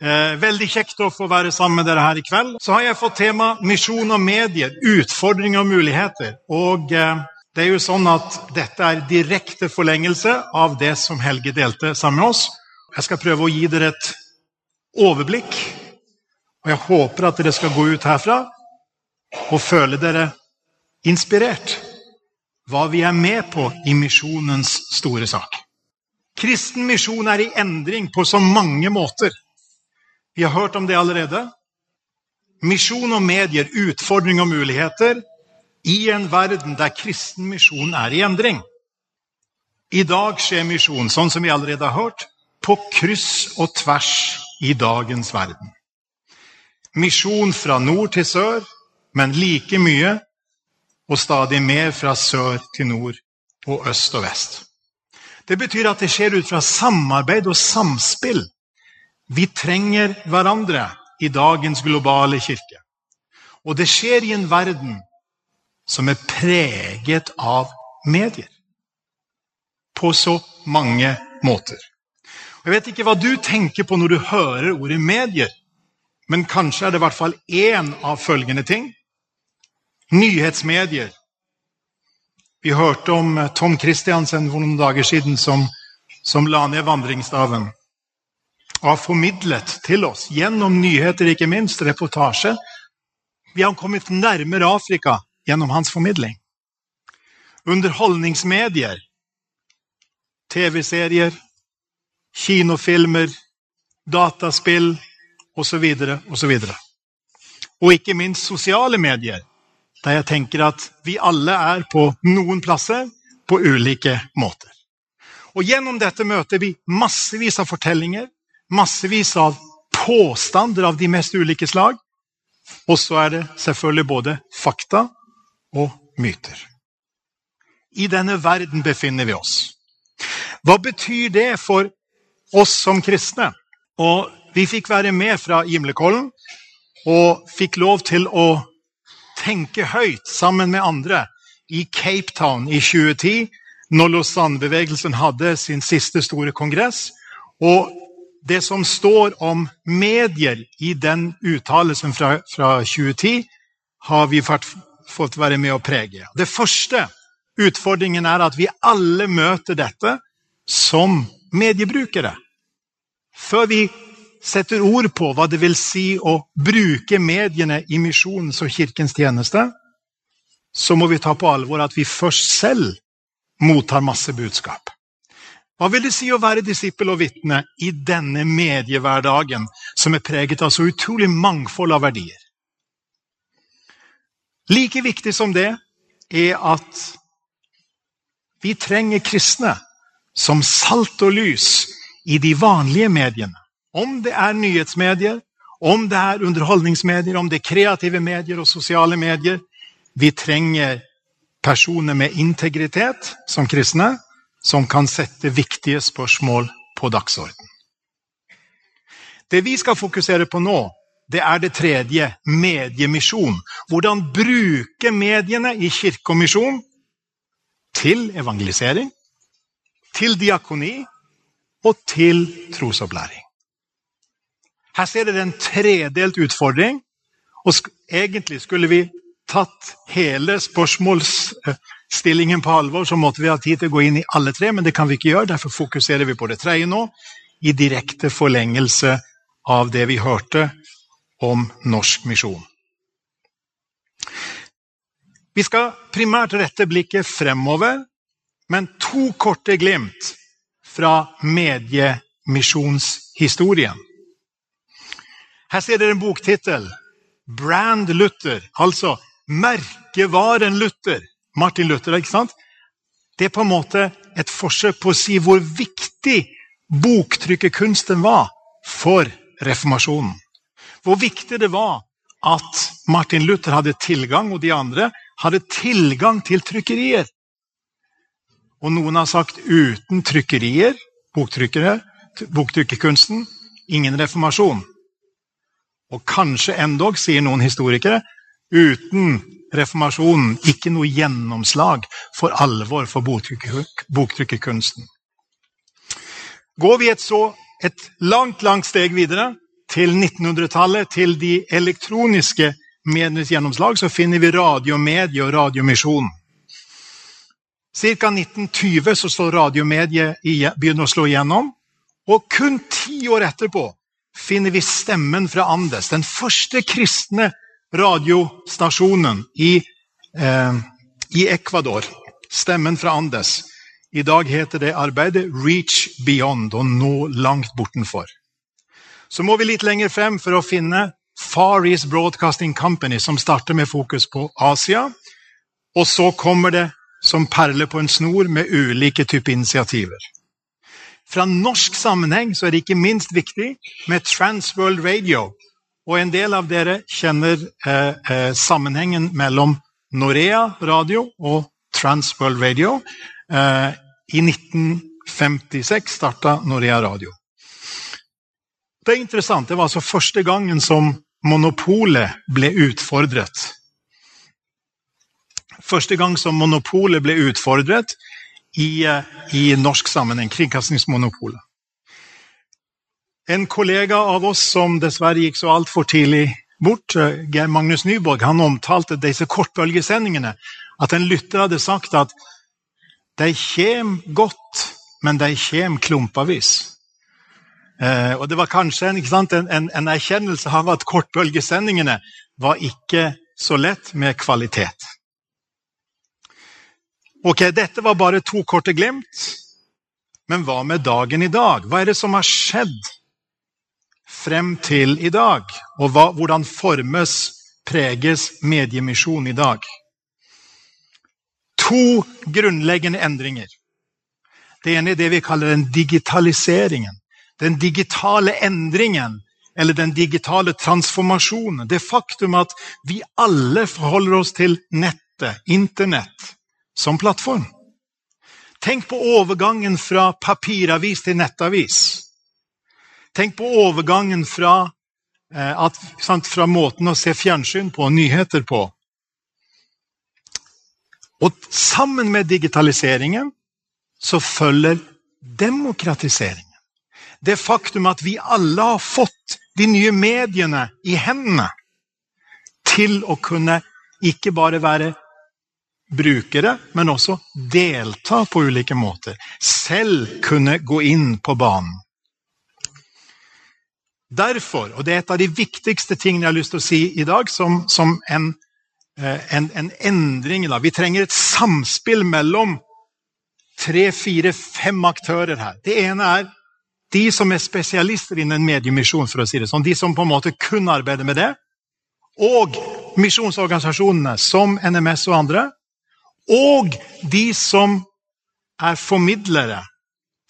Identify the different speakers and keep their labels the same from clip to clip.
Speaker 1: Eh, veldig kjekt å få være sammen med dere her i kveld. Så har jeg fått tema misjon og medier, utfordringer og muligheter. Og eh, det er jo sånn at dette er direkte forlengelse av det som Helge delte sammen med oss. Jeg skal prøve å gi dere et overblikk, og jeg håper at dere skal gå ut herfra og føle dere inspirert. Hva vi er med på i misjonens store sak. Kristen misjon er i endring på så mange måter. Vi har hørt om det allerede. Misjon og medier, utfordring og muligheter i en verden der kristen misjon er i endring. I dag skjer misjon, sånn som vi allerede har hørt, på kryss og tvers i dagens verden. Misjon fra nord til sør, men like mye og stadig mer fra sør til nord og øst og vest. Det betyr at det skjer ut fra samarbeid og samspill. Vi trenger hverandre i dagens globale kirke. Og det skjer i en verden som er preget av medier. På så mange måter. Jeg vet ikke hva du tenker på når du hører ordet medier, men kanskje er det i hvert fall én av følgende ting. Nyhetsmedier. Vi hørte om Tom Christiansen for noen dager siden som, som la ned vandringsstaven. Og har formidlet til oss, gjennom nyheter ikke minst, reportasje. Vi har kommet nærmere Afrika gjennom hans formidling. Underholdningsmedier, TV-serier, kinofilmer, dataspill osv. osv. Og ikke minst sosiale medier der jeg tenker at vi alle er på noen plasser på ulike måter. Og Gjennom dette møter vi massevis av fortellinger, massevis av påstander av de mest ulike slag. Og så er det selvfølgelig både fakta og myter. I denne verden befinner vi oss. Hva betyr det for oss som kristne? Og Vi fikk være med fra Gimlekollen og fikk lov til å tenke høyt sammen med andre i Cape Town i 2010, når Lausanne-bevegelsen hadde sin siste store kongress. Og det som står om medier i den uttalelsen fra, fra 2010, har vi fått være med å prege. Det første utfordringen er at vi alle møter dette som mediebrukere. Før vi setter ord på hva det vil si å bruke mediene i misjonens og kirkens tjeneste, så må vi ta på alvor at vi først selv mottar masse budskap. Hva vil det si å være disippel og vitne i denne mediehverdagen som er preget av så utrolig mangfold av verdier? Like viktig som det er at vi trenger kristne som salt og lys i de vanlige mediene. Om det er nyhetsmedier, om det er underholdningsmedier, om det er kreative medier og sosiale medier. Vi trenger personer med integritet som kristne, som kan sette viktige spørsmål på dagsorden. Det vi skal fokusere på nå, det er det tredje mediemisjon. Hvordan bruke mediene i kirke og misjon til evangelisering, til diakoni og til trosopplæring. Her ser dere en tredelt utfordring. Og egentlig skulle vi tatt hele spørsmålsstillingen på alvor, så måtte vi ha tid til å gå inn i alle tre, men det kan vi ikke gjøre. Derfor fokuserer vi på det tredje nå, i direkte forlengelse av det vi hørte om norsk misjon. Vi skal primært rette blikket fremover, men to korte glimt fra mediemisjonshistorien. Her ser dere en boktittel. 'Brand Luther', altså merkevaren Luther. Martin Luther, ikke sant? Det er på en måte et forsøk på å si hvor viktig boktrykkerkunsten var for reformasjonen. Hvor viktig det var at Martin Luther hadde tilgang, og de andre hadde tilgang til trykkerier. Og noen har sagt uten trykkerier, boktrykkerkunsten, ingen reformasjon. Og kanskje endog, sier noen historikere, uten reformasjonen ikke noe gjennomslag for alvor for boktrykkerkunsten. Går vi et, så, et langt, langt steg videre til 1900-tallet, til de elektroniske medienes gjennomslag, så finner vi radiomedie og radiomisjon. Ca. 1920 så slår radiomediet begynner å slå igjennom. Og kun ti år etterpå finner vi stemmen fra Andes, den første kristne radiostasjonen i, eh, i Ecuador. Stemmen fra Andes. I dag heter det arbeidet 'Reach Beyond', og nå langt bortenfor. Så må vi litt lenger frem for å finne Far East Broadcasting Company, som starter med fokus på Asia. Og så kommer det som perler på en snor med ulike typer initiativer. Fra norsk sammenheng så er det ikke minst viktig med Transworld Radio. Og en del av dere kjenner eh, eh, sammenhengen mellom Norea radio og Transworld Radio. Eh, I 1956 starta Norea radio. Det er interessant. Det var altså første gangen som monopolet ble utfordret. Første gang som monopolet ble utfordret i, eh, i norsk sammenheng. Kringkastingsmonopolet. En kollega av oss som dessverre gikk så altfor tidlig bort, eh, Geir Magnus Nyborg, han omtalte disse kortbølgesendingene. At en lytter hadde sagt at de kommer godt, men de kommer klumpavis. Eh, og Det var kanskje sant, en, en, en, erkjennelse av at kortbølgesendingene var ikke så lett med kvalitet. Ok, Dette var bare to korte glimt. Men hva med dagen i dag? Hva er det som har skjedd frem til i dag? Og hva, hvordan formes, preges mediemisjon i dag? To grunnleggende endringer. Det ene er det vi kaller den digitaliseringen den digitale endringen eller den digitale transformasjonen. Det faktum at vi alle forholder oss til nettet, Internett, som plattform. Tenk på overgangen fra papiravis til nettavis. Tenk på overgangen fra, eh, at, sant, fra måten å se fjernsyn på, og nyheter på. Og sammen med digitaliseringen så følger demokratiseringen. det faktum at vi alle har fått de nye mediene i hendene til å kunne ikke bare være brukere, men også delta på ulike måter. Selv kunne gå inn på banen. Derfor, og det er et av de viktigste tingene jeg har lyst til å si i dag, som, som en, eh, en, en, endring da. Vi trenger et samspill mellom tre, fire, fem aktører her. Det ene er de som er spesialister innen mediemisjon, for å si det sånn, de som på en måte kun arbeider med det, og misjonsorganisasjonene som NMS og andre, og de som er formidlere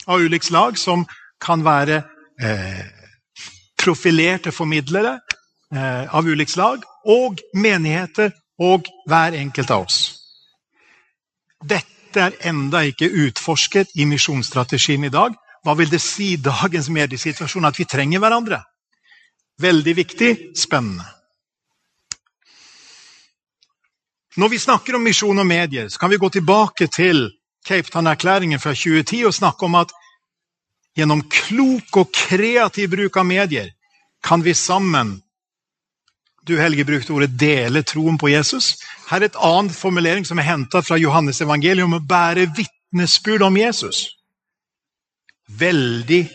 Speaker 1: av ulikt slag, som kan være eh, profilerte formidlere eh, av ulikt slag, og menigheter og hver enkelt av oss. Dette er enda ikke utforsket i misjonsstrategien i dag, hva vil det si i dagens mediesituasjon at vi trenger hverandre? Veldig viktig, spennende. Når vi snakker om misjon og medier, så kan vi gå tilbake til Cape Town-erklæringen fra 2010 og snakke om at gjennom klok og kreativ bruk av medier kan vi sammen Du, Helge, brukte ordet 'dele troen på Jesus'. Her er et annet formulering som er henta fra Johannes evangelium, å bære vitnesbyrd om Jesus veldig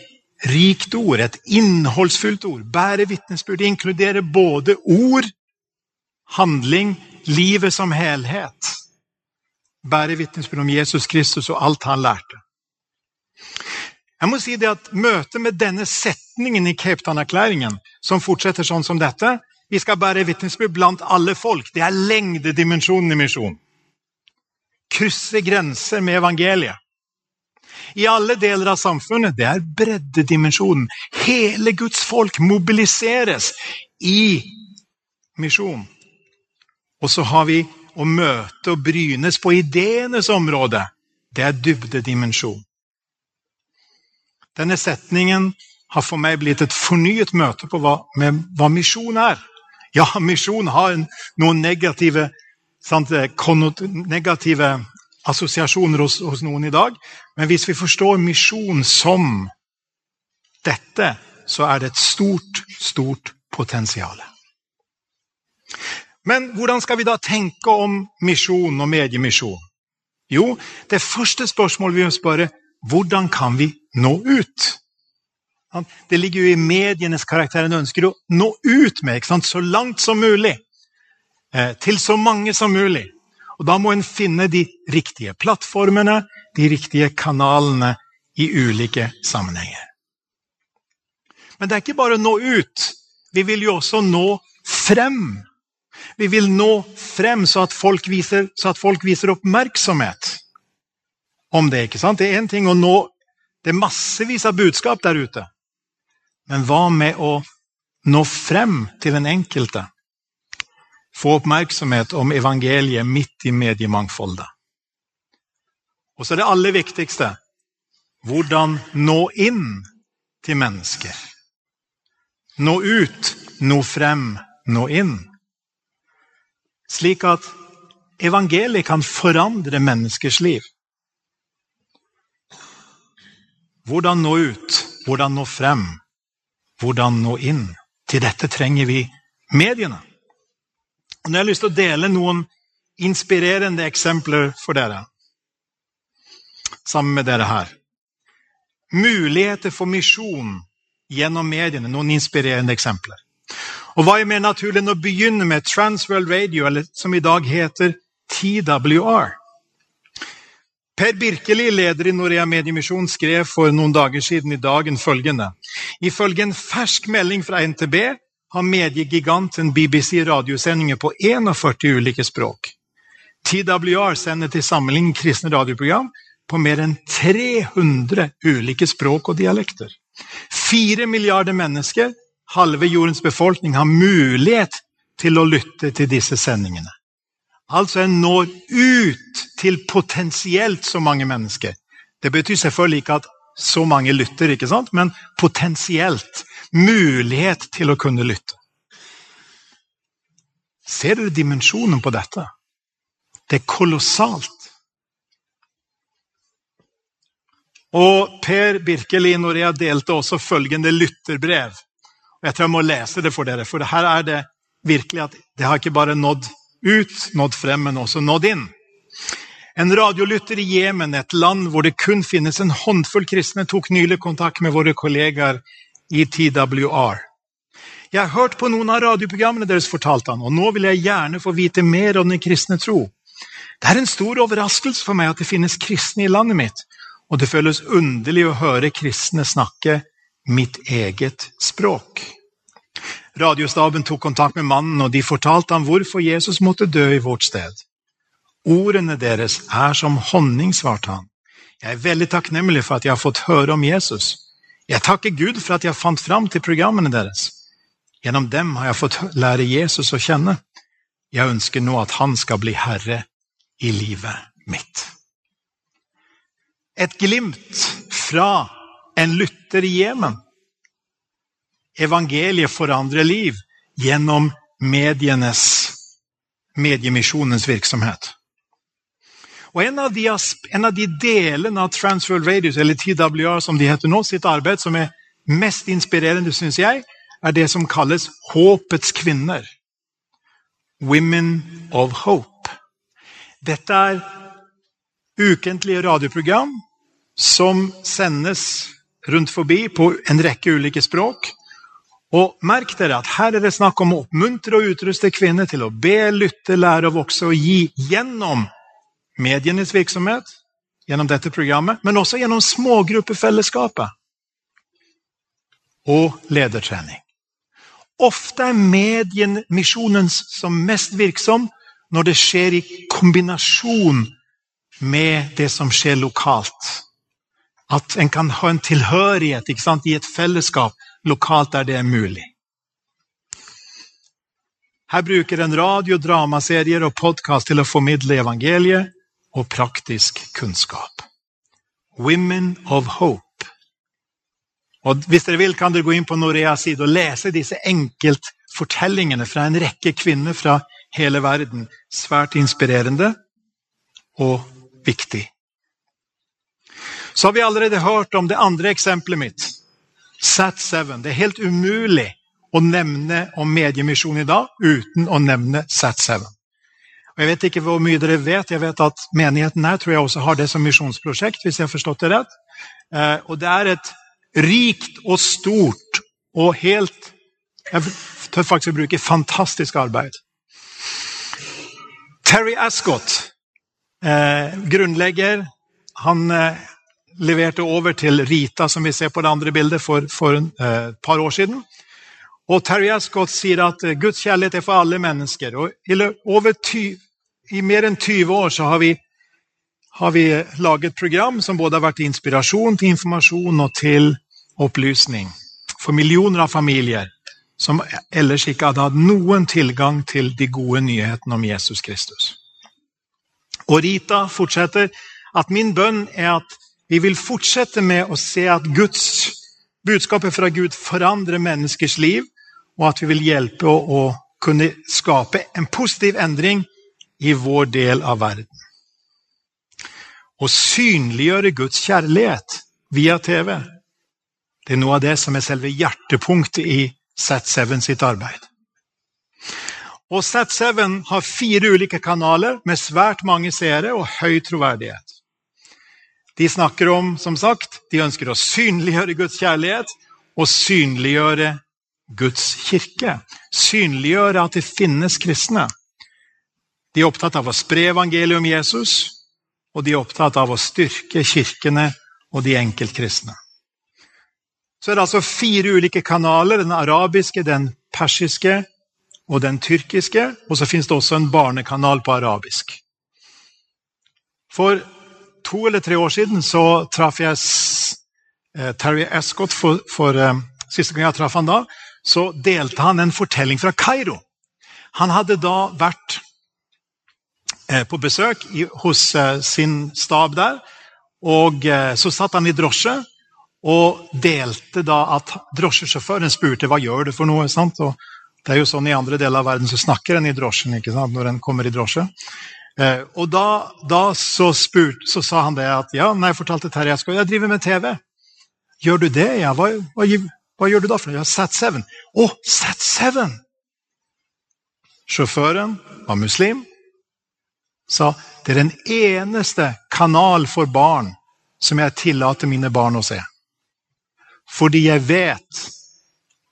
Speaker 1: rikt ord, et innholdsfullt ord. Bære vitnesbyrd inkluderer både ord, handling, livet som helhet. Bære vitnesbyrd om Jesus Kristus og alt han lærte. Jeg må si det at Møtet med denne setningen i Cape Town-erklæringen, som fortsetter sånn som dette Vi skal bære vitnesbyrd blant alle folk. Det er lengdedimensjonen i misjon. Krysse grenser med evangeliet i alle deler av samfunnet, det er breddedimensjonen. Hele Guds folk mobiliseres i misjon. Og så har vi å møte og brynes på ideenes område. Det er dybdedimensjon. Denne setningen har for meg blitt et fornyet møte på hva, med hva misjon er. Ja, misjon har noen negative, sant, negative assosiasjoner hos, hos, noen i dag. Men hvis vi forstår misjon som dette, så er det et stort, stort potensial. Men hvordan skal vi da tenke om misjon og mediemisjon? Jo, det første spørsmålet vi må spørre hvordan kan vi nå ut? Det ligger jo i medienes karakter. En ønsker å nå ut med så langt som mulig. Eh, til så mange som mulig. Og Da må en finne de riktige plattformene, de riktige kanalene i ulike sammenhenger. Men det er ikke bare å nå ut. Vi vil jo også nå frem. Vi vil nå frem så at folk viser, at folk viser oppmerksomhet om det. ikke sant? Det er én ting å nå Det er massevis av budskap der ute. Men hva med å nå frem til den enkelte? Få oppmerksomhet om evangeliet midt i mediemangfoldet. Og så er det aller viktigste hvordan nå inn til mennesker. Nå ut, nå frem, nå inn. Slik at evangeliet kan forandre menneskers liv. Hvordan nå ut? Hvordan nå frem? Hvordan nå inn? Til dette trenger vi mediene. Og nå har jeg lyst til å dele noen inspirerende eksempler for dere. Sammen med dere her. Muligheter for misjon gjennom mediene. Noen inspirerende eksempler. Og Hva er mer naturlig enn å begynne med Transworld Radio, eller som i dag heter TWR? Per Birkeli, leder i Norea Mediemisjon, skrev for noen dager siden i dagen følgende. Ifølge en fersk melding fra NTB har mediegiganten BBC radiosendinger på 41 ulike språk. TWR sender til sammenligning kristne radioprogram på mer enn 300 ulike språk og dialekter. Fire milliarder mennesker, halve jordens befolkning, har mulighet til å lytte til disse sendingene. Altså en når ut til potensielt så mange mennesker. Det betyr selvfølgelig ikke at så mange lytter, ikke sant? men potensielt. Mulighet til å kunne lytte. Ser dere dimensjonen på dette? Det er kolossalt. Og Per Birkelin og jeg delte også følgende lytterbrev. Jeg tror jeg må lese det for dere, for her er det virkelig at det har ikke bare nådd ut, nådd frem, men også nådd inn. En radiolytter i Jemen, et land hvor det kun finnes en håndfull kristne, tok nylig kontakt med våre kollegaer i TWR. Jeg har hørt på noen av radioprogrammene deres, fortalte han, og nå vil jeg gjerne få vite mer om den kristne tro. Det er en stor overraskelse for meg at det finnes kristne i landet mitt, og det føles underlig å høre kristne snakke mitt eget språk. Radiostaben tok kontakt med mannen, og de fortalte ham hvorfor Jesus måtte dø i vårt sted. Ordene deres er som honning, svarte han. Jeg er veldig takknemlig for at jeg har fått høre om Jesus. Jeg takker Gud for at jeg fant fram til programmene deres. Gjennom dem har jeg fått lære Jesus å kjenne. Jeg ønsker nå at han skal bli herre i livet mitt. Et glimt fra en lytter i Jemen evangeliet forandrer liv gjennom medienes, mediemisjonens virksomhet. Og en av, de, en av de delene av Transworld Radius, eller TWR som de heter nå, sitt arbeid som er mest inspirerende, syns jeg, er det som kalles Håpets kvinner. Women of Hope. Dette er ukentlige radioprogram som sendes rundt forbi på en rekke ulike språk. Og merk dere at Her er det snakk om å oppmuntre og utruste kvinner til å be, lytte, lære og vokse og gi gjennom medienes virksomhet, gjennom dette programmet, men også gjennom smågruppefellesskapet og ledertrening. Ofte er medien misjonens som mest virksom når det skjer i kombinasjon med det som skjer lokalt. At en kan ha en tilhørighet i et fellesskap lokalt der det er mulig. Her bruker en radio, dramaserier og podkast til å formidle evangeliet og praktisk kunnskap. Women of Hope. Og Hvis dere vil, kan dere gå inn på Noreas side og lese disse enkeltfortellingene fra en rekke kvinner fra hele verden. Svært inspirerende og viktig. Så har vi allerede hørt om det andre eksempelet mitt. Sat 7. Det er helt umulig å nevne om mediemisjon i dag uten å nevne Sat7. Og Jeg vet ikke hvor mye dere vet. Jeg vet at menigheten her tror jeg også har det som misjonsprosjekt. hvis jeg har forstått det rett. Eh, og det er et rikt og stort og helt Jeg tør faktisk å bruke fantastisk arbeid. Terry Ascott, eh, grunnlegger, han eh, leverte over til Rita, som vi ser på det andre bildet, for, for et eh, par år siden. Og Terry Ascott sier at eh, Guds kjærlighet er for alle mennesker. Og i, ty, i mer enn 20 år så har vi, har vi laget program som både har vært inspirasjon til informasjon og til opplysning for millioner av familier som ellers ikke hadde hatt noen tilgang til de gode nyhetene om Jesus Kristus. Og Rita fortsetter at min bønn er at vi vil fortsette med å se at Guds budskapet fra Gud forandrer menneskers liv, og at vi vil hjelpe å, kunne skape en positiv endring i vår del av verden. Å synliggjøre Guds kjærlighet via TV det er noe av det som er selve hjertepunktet i Sat7 sitt arbeid. Og Sat7 har fire ulike kanaler med svært mange seere og høy troverdighet. De snakker om, som sagt, de ønsker å synliggjøre Guds kjærlighet og synliggjøre Guds kirke. Synliggjøre at det finnes kristne. De er opptatt av å spre evangeliet om Jesus, og de er opptatt av å styrke kirkene og de enkeltkristne. Så er det altså fire ulike kanaler. Den arabiske, den persiske og den tyrkiske. Og så finnes det også en barnekanal på arabisk. For to eller tre år siden så traff jeg eh, Terry Escott for, for eh, Siste gang jeg traff han da, så delte han en fortelling fra Kairo. Han hadde da vært eh, på besøk i, hos uh, sin stab der. Og så satt han i drosje og delte da at drosjesjåføren spurte hva gjør du for noe. sant? Og det er jo sånn I andre deler av verden så snakker en i drosjen ikke sant? når en kommer i drosje. Eh, og da, da så, spurt, så, sa han det at ja, nei, jeg fortalte Terje skal jeg driver med TV. Gjør du det? Ja, hva, hva, hva gjør du da for noe? Ja, Sat7. Å, Sat7! Sjåføren var muslim. Sa det er den eneste kanal for barn som jeg tillater mine barn å se. Fordi jeg vet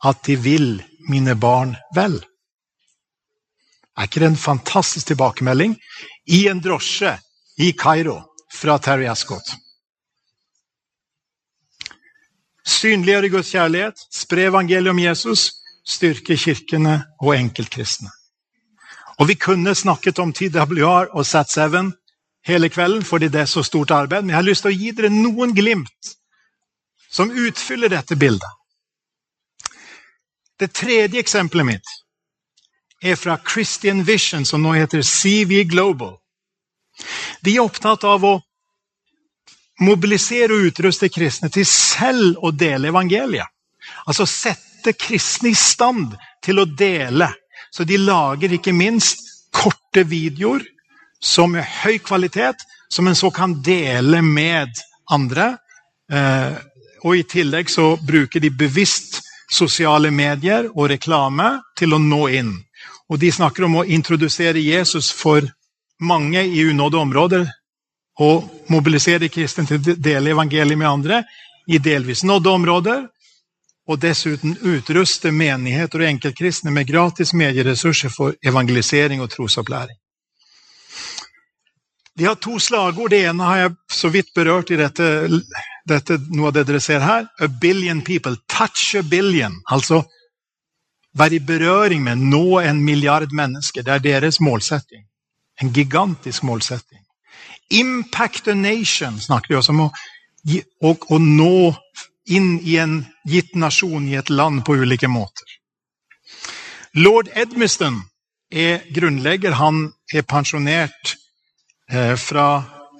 Speaker 1: at de vil mine barn vel. Er ikke det en fantastisk tilbakemelding? I en drosje i Kairo fra Terry Ascott. Synliggjøre Guds kjærlighet, spre evangeliet om Jesus, styrke kirkene og enkeltkristne. Og Vi kunne snakket om TWR og Sat7 hele kvelden, fordi det er så stort arbeid, men jeg har lyst til å gi dere noen glimt som utfyller dette bildet. Det tredje eksempelet mitt er fra Christian Vision, som nå heter CV Global. De er opptatt av å mobilisere og utruste kristne til selv å dele evangeliet. Altså sette kristne i stand til å dele. Så de lager ikke minst korte videoer som er høy kvalitet, som en så kan dele med andre. Eh, og i tillegg så bruker de bevisst sosiale medier og reklame til å nå inn. Og de snakker om å introdusere Jesus for mange i unådde områder. Og mobilisere kristne til å dele evangeliet med andre i delvis nådde områder. Og dessuten utruste menigheter og enkeltkristne med gratis medieressurser for evangelisering og trosopplæring. De har to slagord. Det ene har jeg så vidt berørt i dette dette, noe av det dere ser her. A billion people. Touch a billion. Altså være i berøring med nå en milliard mennesker. Det er deres målsetting. En gigantisk målsetting. Impact a nation snakker vi også om. Å, nå inn i en gitt nasjon, i et land, på ulike måter. Lord Edmiston er grunnlegger. Han er pensjonert eh, fra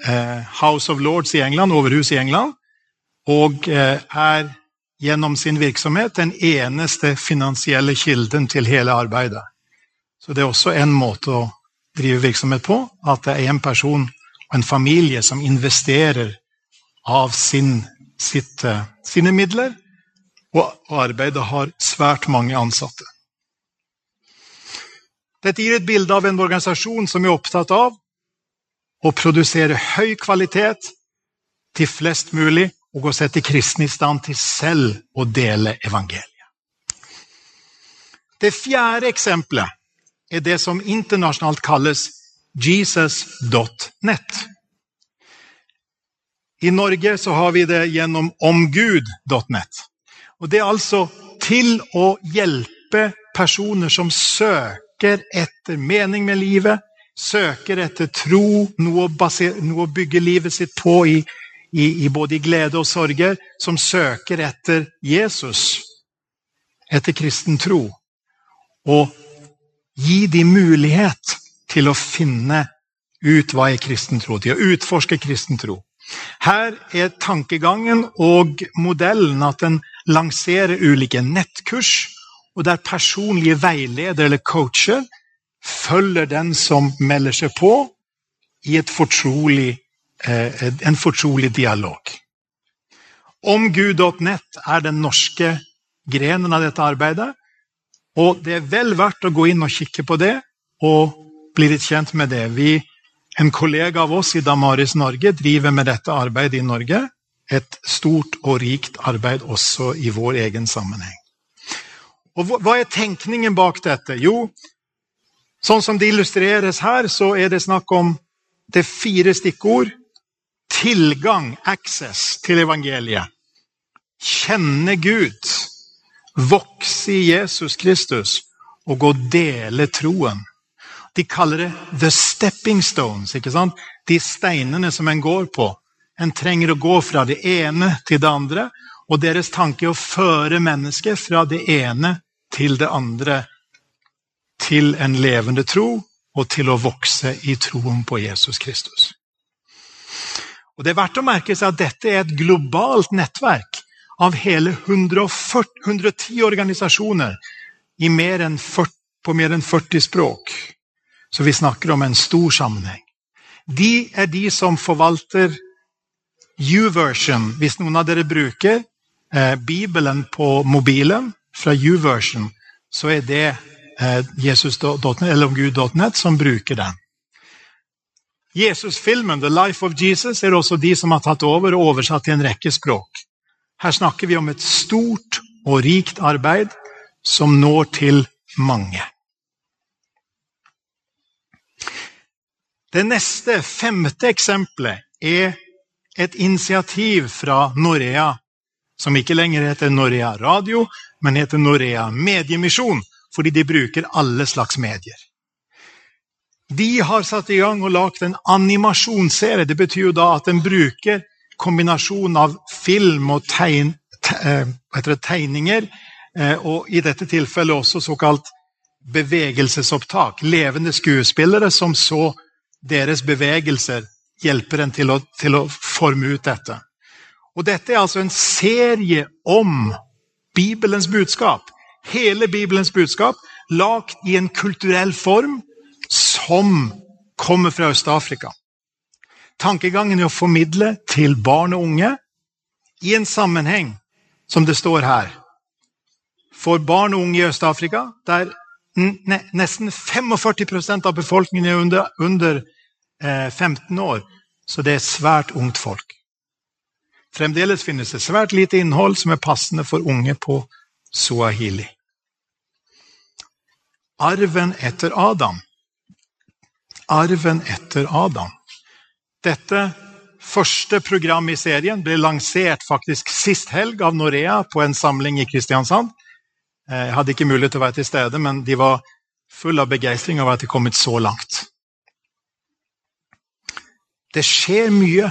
Speaker 1: eh, House of Lords i England, overhus i England og eh, er gjennom sin virksomhet den eneste finansielle kilden til hele arbeidet. Så det er også en måte å drive virksomhet på, at det er en person og en familie som investerer av sin, sitt, eh, sine midler og arbeidet har svært mange ansatte. Dette gir et bilde av en organisasjon som er opptatt av å produsere høy kvalitet til flest mulig, og å sette kristne i stand til selv å dele evangeliet. Det fjerde eksempelet er det som internasjonalt kalles jesus.net. I Norge så har vi det gjennom omgud.net. Og Det er altså til å hjelpe personer som søker etter mening med livet, søker etter tro, noe å, bygge livet sitt på i, i, i både i glede og sorger, som søker etter Jesus, etter kristen tro. Og gi dem mulighet til å finne ut hva er kristen tro, til å utforske kristen tro. Her er tankegangen og modellen at en lanserer ulike nettkurs, og der personlige veiledere eller coacher følger den som melder seg på, i et fortrolig, en fortrolig dialog. Omgud.nett er den norske grenen av dette arbeidet. Og det er vel verdt å gå inn og kikke på det og bli litt kjent med det. Vi, en kollega av oss i Damaris Norge driver med dette arbeidet i Norge. Et stort og rikt arbeid også i vår egen sammenheng. Og Hva er tenkningen bak dette? Jo, Sånn som det illustreres her, så er det snakk om det fire stikkord. Tilgang, access, til evangeliet. Kjenne Gud. Vokse i Jesus Kristus og gå og dele troen. De kaller det 'the stepping stones'. ikke sant? De steinene som en går på. En trenger å gå fra det ene til det andre. Og deres tanke er å føre mennesket fra det ene til det andre til en levende tro og til å vokse i troen på Jesus Kristus. Og Det er verdt å merke seg at dette er et globalt nettverk av hele 140, 110 organisasjoner mer 40, på mer enn 40 språk. Så vi snakker om en stor sammenheng. De er de som forvalter U-version, hvis noen av dere bruker eh, Bibelen på mobilen fra U-version, så er det Eh, Jesus.net eller omgud.net som bruker den. Jesus-filmen The Life of Jesus er også de som har tatt over og oversatt til en rekke språk. Her snakker vi om et stort og rikt arbeid som når til mange. Det neste, femte eksempelet er et initiativ fra Norea, som ikke lenger heter Norea Radio, men heter Norea Mediemisjon, fordi de bruker alle slags medier. De har satt i gang og lagd en animasjonsserie. Det betyr jo da at en bruker kombinasjon av film og tegn, te, det, tegninger, eh, og i dette tilfellet også såkalt bevegelsesopptak. Levende skuespillere som så deres bevegelser hjelper en til å, til å forme ut dette. Og Dette er altså en serie om Bibelens budskap hele Bibelens budskap lagt i en kulturell form som kommer fra Øst-Afrika. Tankegangen er å formidle til barn og unge i en sammenheng som det står her. For barn og unge i Øst-Afrika, der nesten 45% av befolkningen er under, under eh, 15 år, så det er svært ungt folk. Fremdeles finnes det svært lite innhold som er passende for unge på suahili. Arven etter Adam. Arven etter Adam. Dette første programmet i serien ble lansert faktisk sist helg av Norea på en samling i Kristiansand. Eh, jeg hadde ikke mulighet til å være til stede, men de var full av begeistring over at de kommet så langt. Det skjer mye.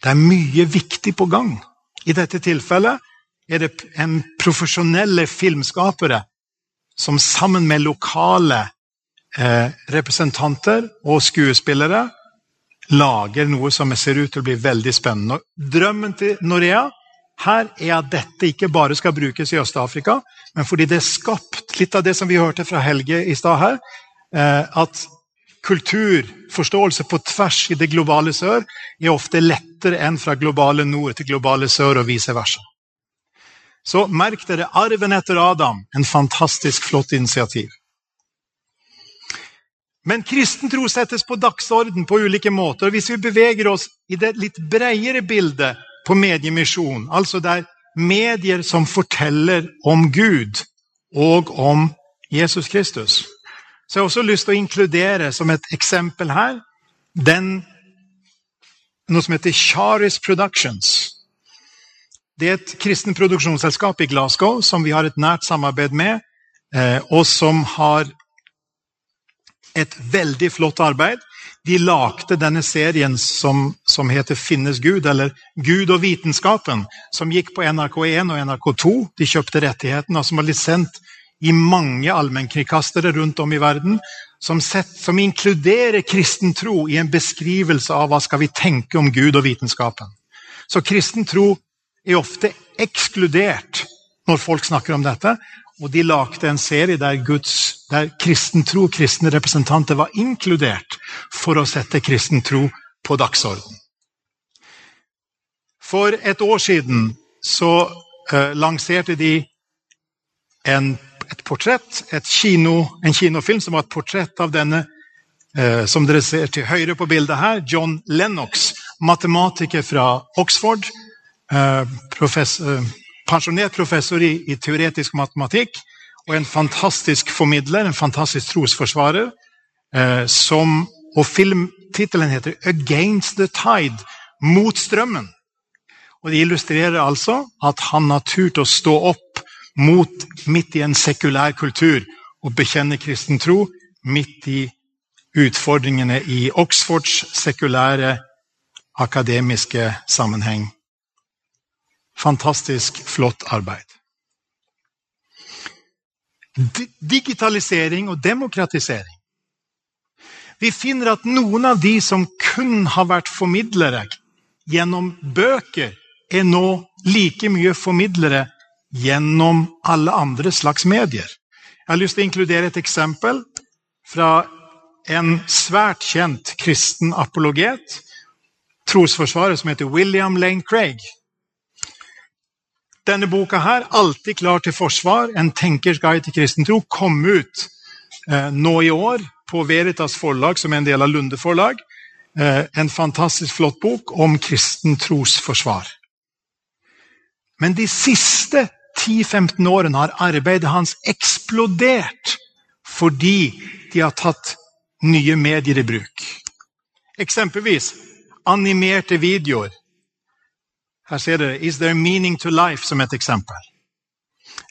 Speaker 1: Det er mye viktig på gang. I dette tilfellet er det en profesjonelle filmskapere som sammen med lokale eh, representanter og skuespillere lager noe som ser ut til å bli veldig spennende. Drømmen til Norea her er at dette ikke bare skal brukes i Øst-Afrika, men fordi det er skapt litt av det som vi hørte fra Helge i stad her, eh, at kultur, forståelse på tvers i det globale sør, er ofte lettere enn fra globale nord til globale sør og vice versa. Så merk dere arven etter Adam. En fantastisk flott initiativ. Men kristen tro settes på dagsorden på ulike måter. og Hvis vi beveger oss i det litt bredere bildet på mediemisjon, altså det er medier som forteller om Gud og om Jesus Kristus, så jeg har også lyst til å inkludere som et eksempel her den, noe som heter Charis Productions. Det er et kristen produksjonsselskap i Glasgow som vi har et nært samarbeid med, eh, og som har et veldig flott arbeid. De lagde denne serien som, som, heter 'Finnes Gud', eller 'Gud og vitenskapen', som gikk på NRK1 og NRK2. De kjøpte rettighetene, og som blitt sendt i mange allmennkringkastere rundt om i verden. Som, sett, som, inkluderer kristen tro i en beskrivelse av hva skal vi tenke om Gud og vitenskapen. Så kristen tro er ofte ekskludert når folk snakker om dette. Og de lagde en serie der, Guds, der kristen tro, kristne representanter var inkludert for å sette kristen tro på dagsorden. For et år siden så uh, lanserte de en, et portrett, et kino, en kinofilm som var et portrett av denne uh, som dere ser til høyre på bildet her, John Lennox, matematiker fra Oxford. Uh, professor, pensjonert professor i, i, teoretisk matematikk og en fantastisk formidler, en fantastisk trosforsvarer. Eh, som, og filmtittelen heter 'Against the Tide', mot strømmen. Og Det illustrerer altså at han har turt å stå opp mot, midt i en sekulær kultur og bekjenne kristen tro midt i utfordringene i Oxfords sekulære akademiske sammenheng. Fantastisk flott arbeid. Digitalisering og demokratisering. Vi finner at noen av de som kun har vært formidlere gjennom bøker, er nå like mye formidlere gjennom alle andre slags medier. Jeg har lyst til å inkludere et eksempel fra en svært kjent kristen apologet, trosforsvarer som heter William Lane Craig. Denne boka her, 'Alltid klar til forsvar', en tenkers guide til kristen tro, kom ut eh, nå i år på Veritas forlag, som er en del av Lunde forlag. Eh, en fantastisk flott bok om kristen trosforsvar. Men de siste 10-15 årene har arbeidet hans eksplodert fordi de har tatt nye medier i bruk. Eksempelvis animerte videoer her ser dere 'Is there meaning to life' som et eksempel.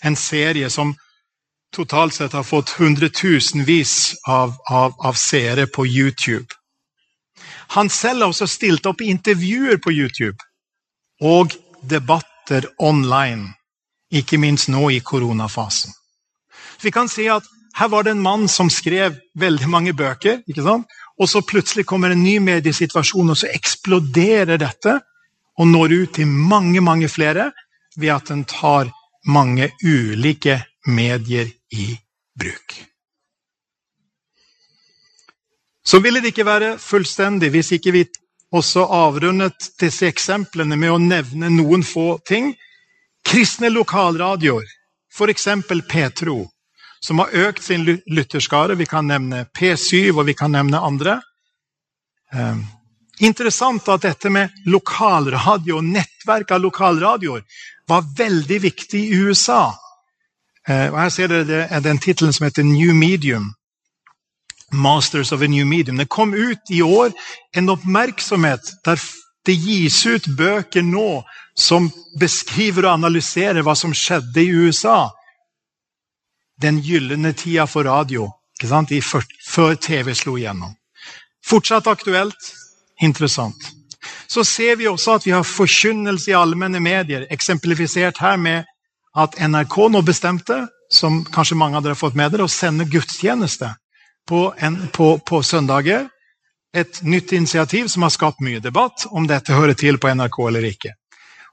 Speaker 1: En serie som totalt sett har fått hundretusenvis av, av, av seere på YouTube. Han selv har også stilt opp i intervjuer på YouTube og debatter online, ikke minst nå i koronafasen. Vi kan si at her var det en mann som skrev veldig mange bøker, og så plutselig kommer en ny mediesituasjon, og så eksploderer dette og når ut til mange, mange flere ved at den tar mange ulike medier i bruk. Så ville det ikke være fullstendig hvis ikke vi også avrundet disse eksemplene med å nevne noen få ting. Kristne lokalradioer, f.eks. Petro, som har økt sin lytterskare. Vi kan nevne P7, og vi kan nevne andre. Interessant at dette med lokalradio og nettverk av lokalradioer var veldig viktig i USA. Eh, og her ser dere den tittelen som heter New Medium. Masters of a New Medium. Det kom ut i år en oppmerksomhet der det gis ut bøker nå som beskriver og analyserer hva som skjedde i USA. Den gylne tida for radio, før TV slo igjennom. Fortsatt aktuelt interessant. Så ser vi også at vi har forkynnelse i allmenne medier, eksemplifisert her med at NRK nå bestemte, som kanskje mange av dere har fått med dere, å sende gudstjeneste på, en, på, på søndager. Et nytt initiativ som har skapt mye debatt om dette hører til på NRK eller ikke.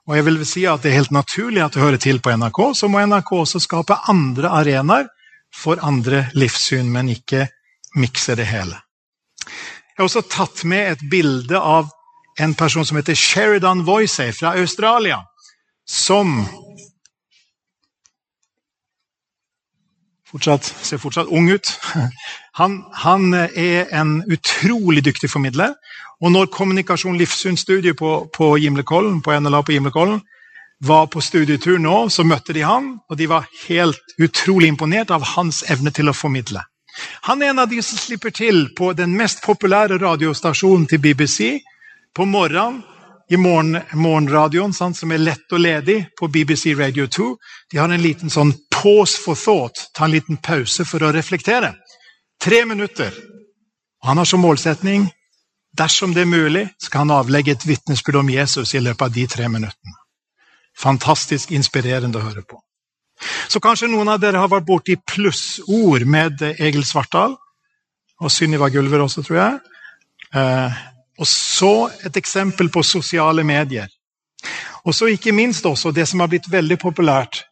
Speaker 1: Og jeg vil si at Det er helt naturlig at det hører til på NRK. Så må NRK også skape andre arenaer for andre livssyn, men ikke mikse det hele. Jeg har også tatt med et bilde av en person som heter Sheridan Voicey fra Australia, som fortsatt, ser fortsatt ung ut. Han, han, er en utrolig dyktig formidler. Og når Kommunikasjon Livssynsstudiet på, på Gimlekollen, på NLA på Gimlekollen var på studietur nå, så møtte de han, og de var helt utrolig imponert av hans evne til å formidle. Han er en av de som slipper til på den mest populære radiostasjonen til BBC på morgenen i morgen, morgenradioen, sant, som er lett og ledig på BBC Radio 2. De har en liten sånn pause for thought, ta en liten pause for å reflektere. Tre minutter. Og han har som målsetning dersom det er mulig, skal han avlegge et vitnesbyrd om Jesus i løpet av de tre minuttene. Fantastisk inspirerende å høre på. Så kanskje noen av dere har vært borti plussord med Egil Svartdal. Og Sunniva Gulver også, tror jeg. Eh, og så et eksempel på sosiale medier. Og så ikke minst også det som har blitt veldig populært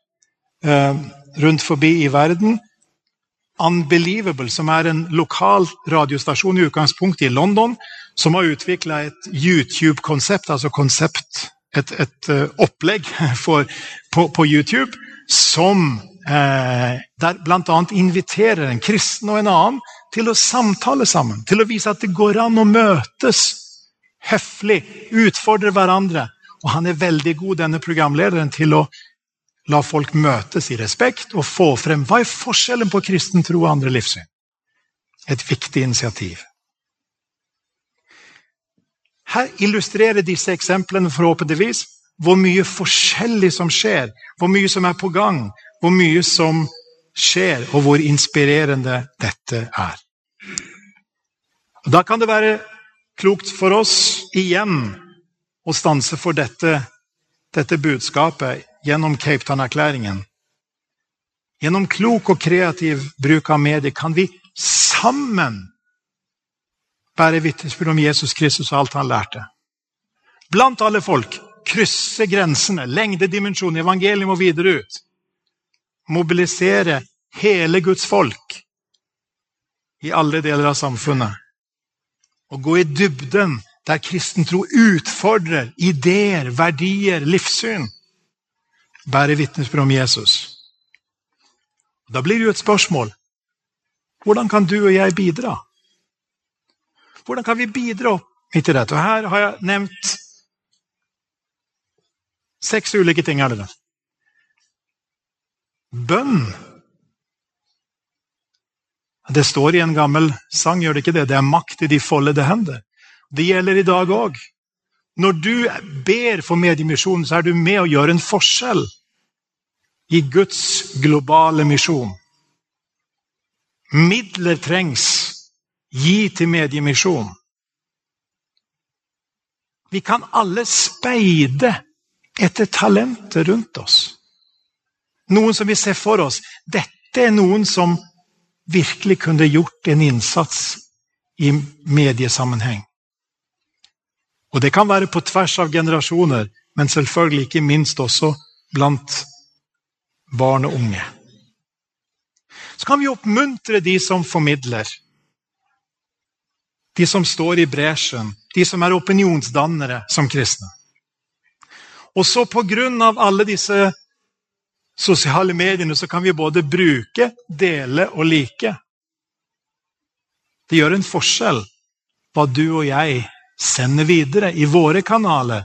Speaker 1: eh, rundt forbi i verden. Unbelievable, som er en lokal radiostasjon i utgangspunktet i London, som har utvikla et YouTube-konsept, altså konsept, et, et uh, opplegg for, på, på, YouTube, som eh, der bl.a. inviterer en kristen og en annen til å samtale sammen, til å vise at det går an å møtes høflig, utfordre hverandre. Og han er veldig god, denne programlederen, til å la folk møtes i respekt og få frem hva er forskjellen på kristen tro og andre livssyn. Et viktig initiativ. Her illustrerer disse eksemplene forhåpentligvis hvor mye forskjellig som skjer, hvor mye som er på gang, hvor mye som skjer, og hvor inspirerende dette er. Da kan det være klokt for oss igjen å stanse for dette, dette budskapet gjennom Cape Town-erklæringen. Gjennom klok og kreativ bruk av medier kan vi sammen bære vitnesbyrd om Jesus Kristus og alt han lærte. Blant alle folk. Krysse grensene, lengde, dimensjon, evangeliet må videre ut. Mobilisere hele Guds folk i alle deler av samfunnet. Å gå i dybden der kristen tro utfordrer ideer, verdier, livssyn. Bære vitnesbyrd om Jesus. Da blir det jo et spørsmål. Hvordan kan du og jeg bidra? Hvordan kan vi bidra midt i dette? Og her har jeg nevnt seks ulike ting. Er det. Bønn det står i en gammel sang, gjør det ikke det? Det er makt i de foldede hender. Det gjelder i dag òg. Når du ber for mediemisjonen, så er du med å gjøre en forskjell i Guds globale misjon. Midler trengs. Gi til mediemisjon. Vi kan alle speide etter talentet rundt oss. Noen som vi ser for oss. Dette er noen som virkelig kunne gjort en innsats i mediesammenheng. Og Det kan være på tvers av generasjoner, men selvfølgelig ikke minst også blant barn og unge. Så kan vi oppmuntre de som formidler. De som står i bresjen, de som er opinionsdannere som kristne. Og så av alle disse sosiale mediene så kan vi både bruke, dele og like. Det gjør en forskjell hva du og jeg sender videre i våre kanaler,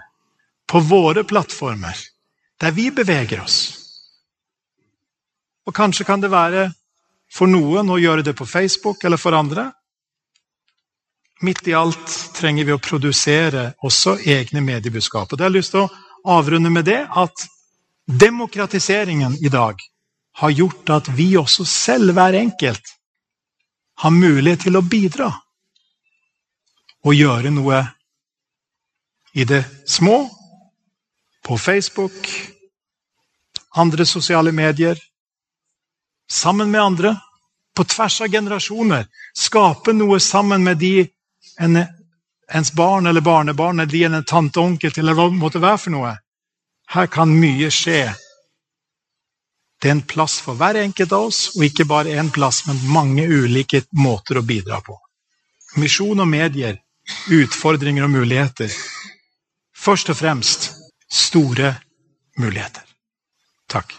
Speaker 1: på våre plattformer, der vi beveger oss. Og kanskje kan det være for noen å gjøre det på Facebook eller for andre. Midt i alt trenger vi å produsere også egne mediebudskap. Og det har jeg lyst til å avrunde med det at Demokratiseringen i dag har gjort at vi også selv, hver enkelt, har mulighet til å bidra. Og gjøre noe i det små, på Facebook, andre sosiale medier, sammen med andre, på tvers av generasjoner. Skape noe sammen med de en, ens barn eller barnebarn eller en tante og onkel eller hva det måtte være for noe. Her kan mye skje. Det er en plass for hver enkelt av oss, og ikke bare én plass, men mange ulike måter å bidra på. Misjon og medier, utfordringer og muligheter. Først og fremst store muligheter. Takk.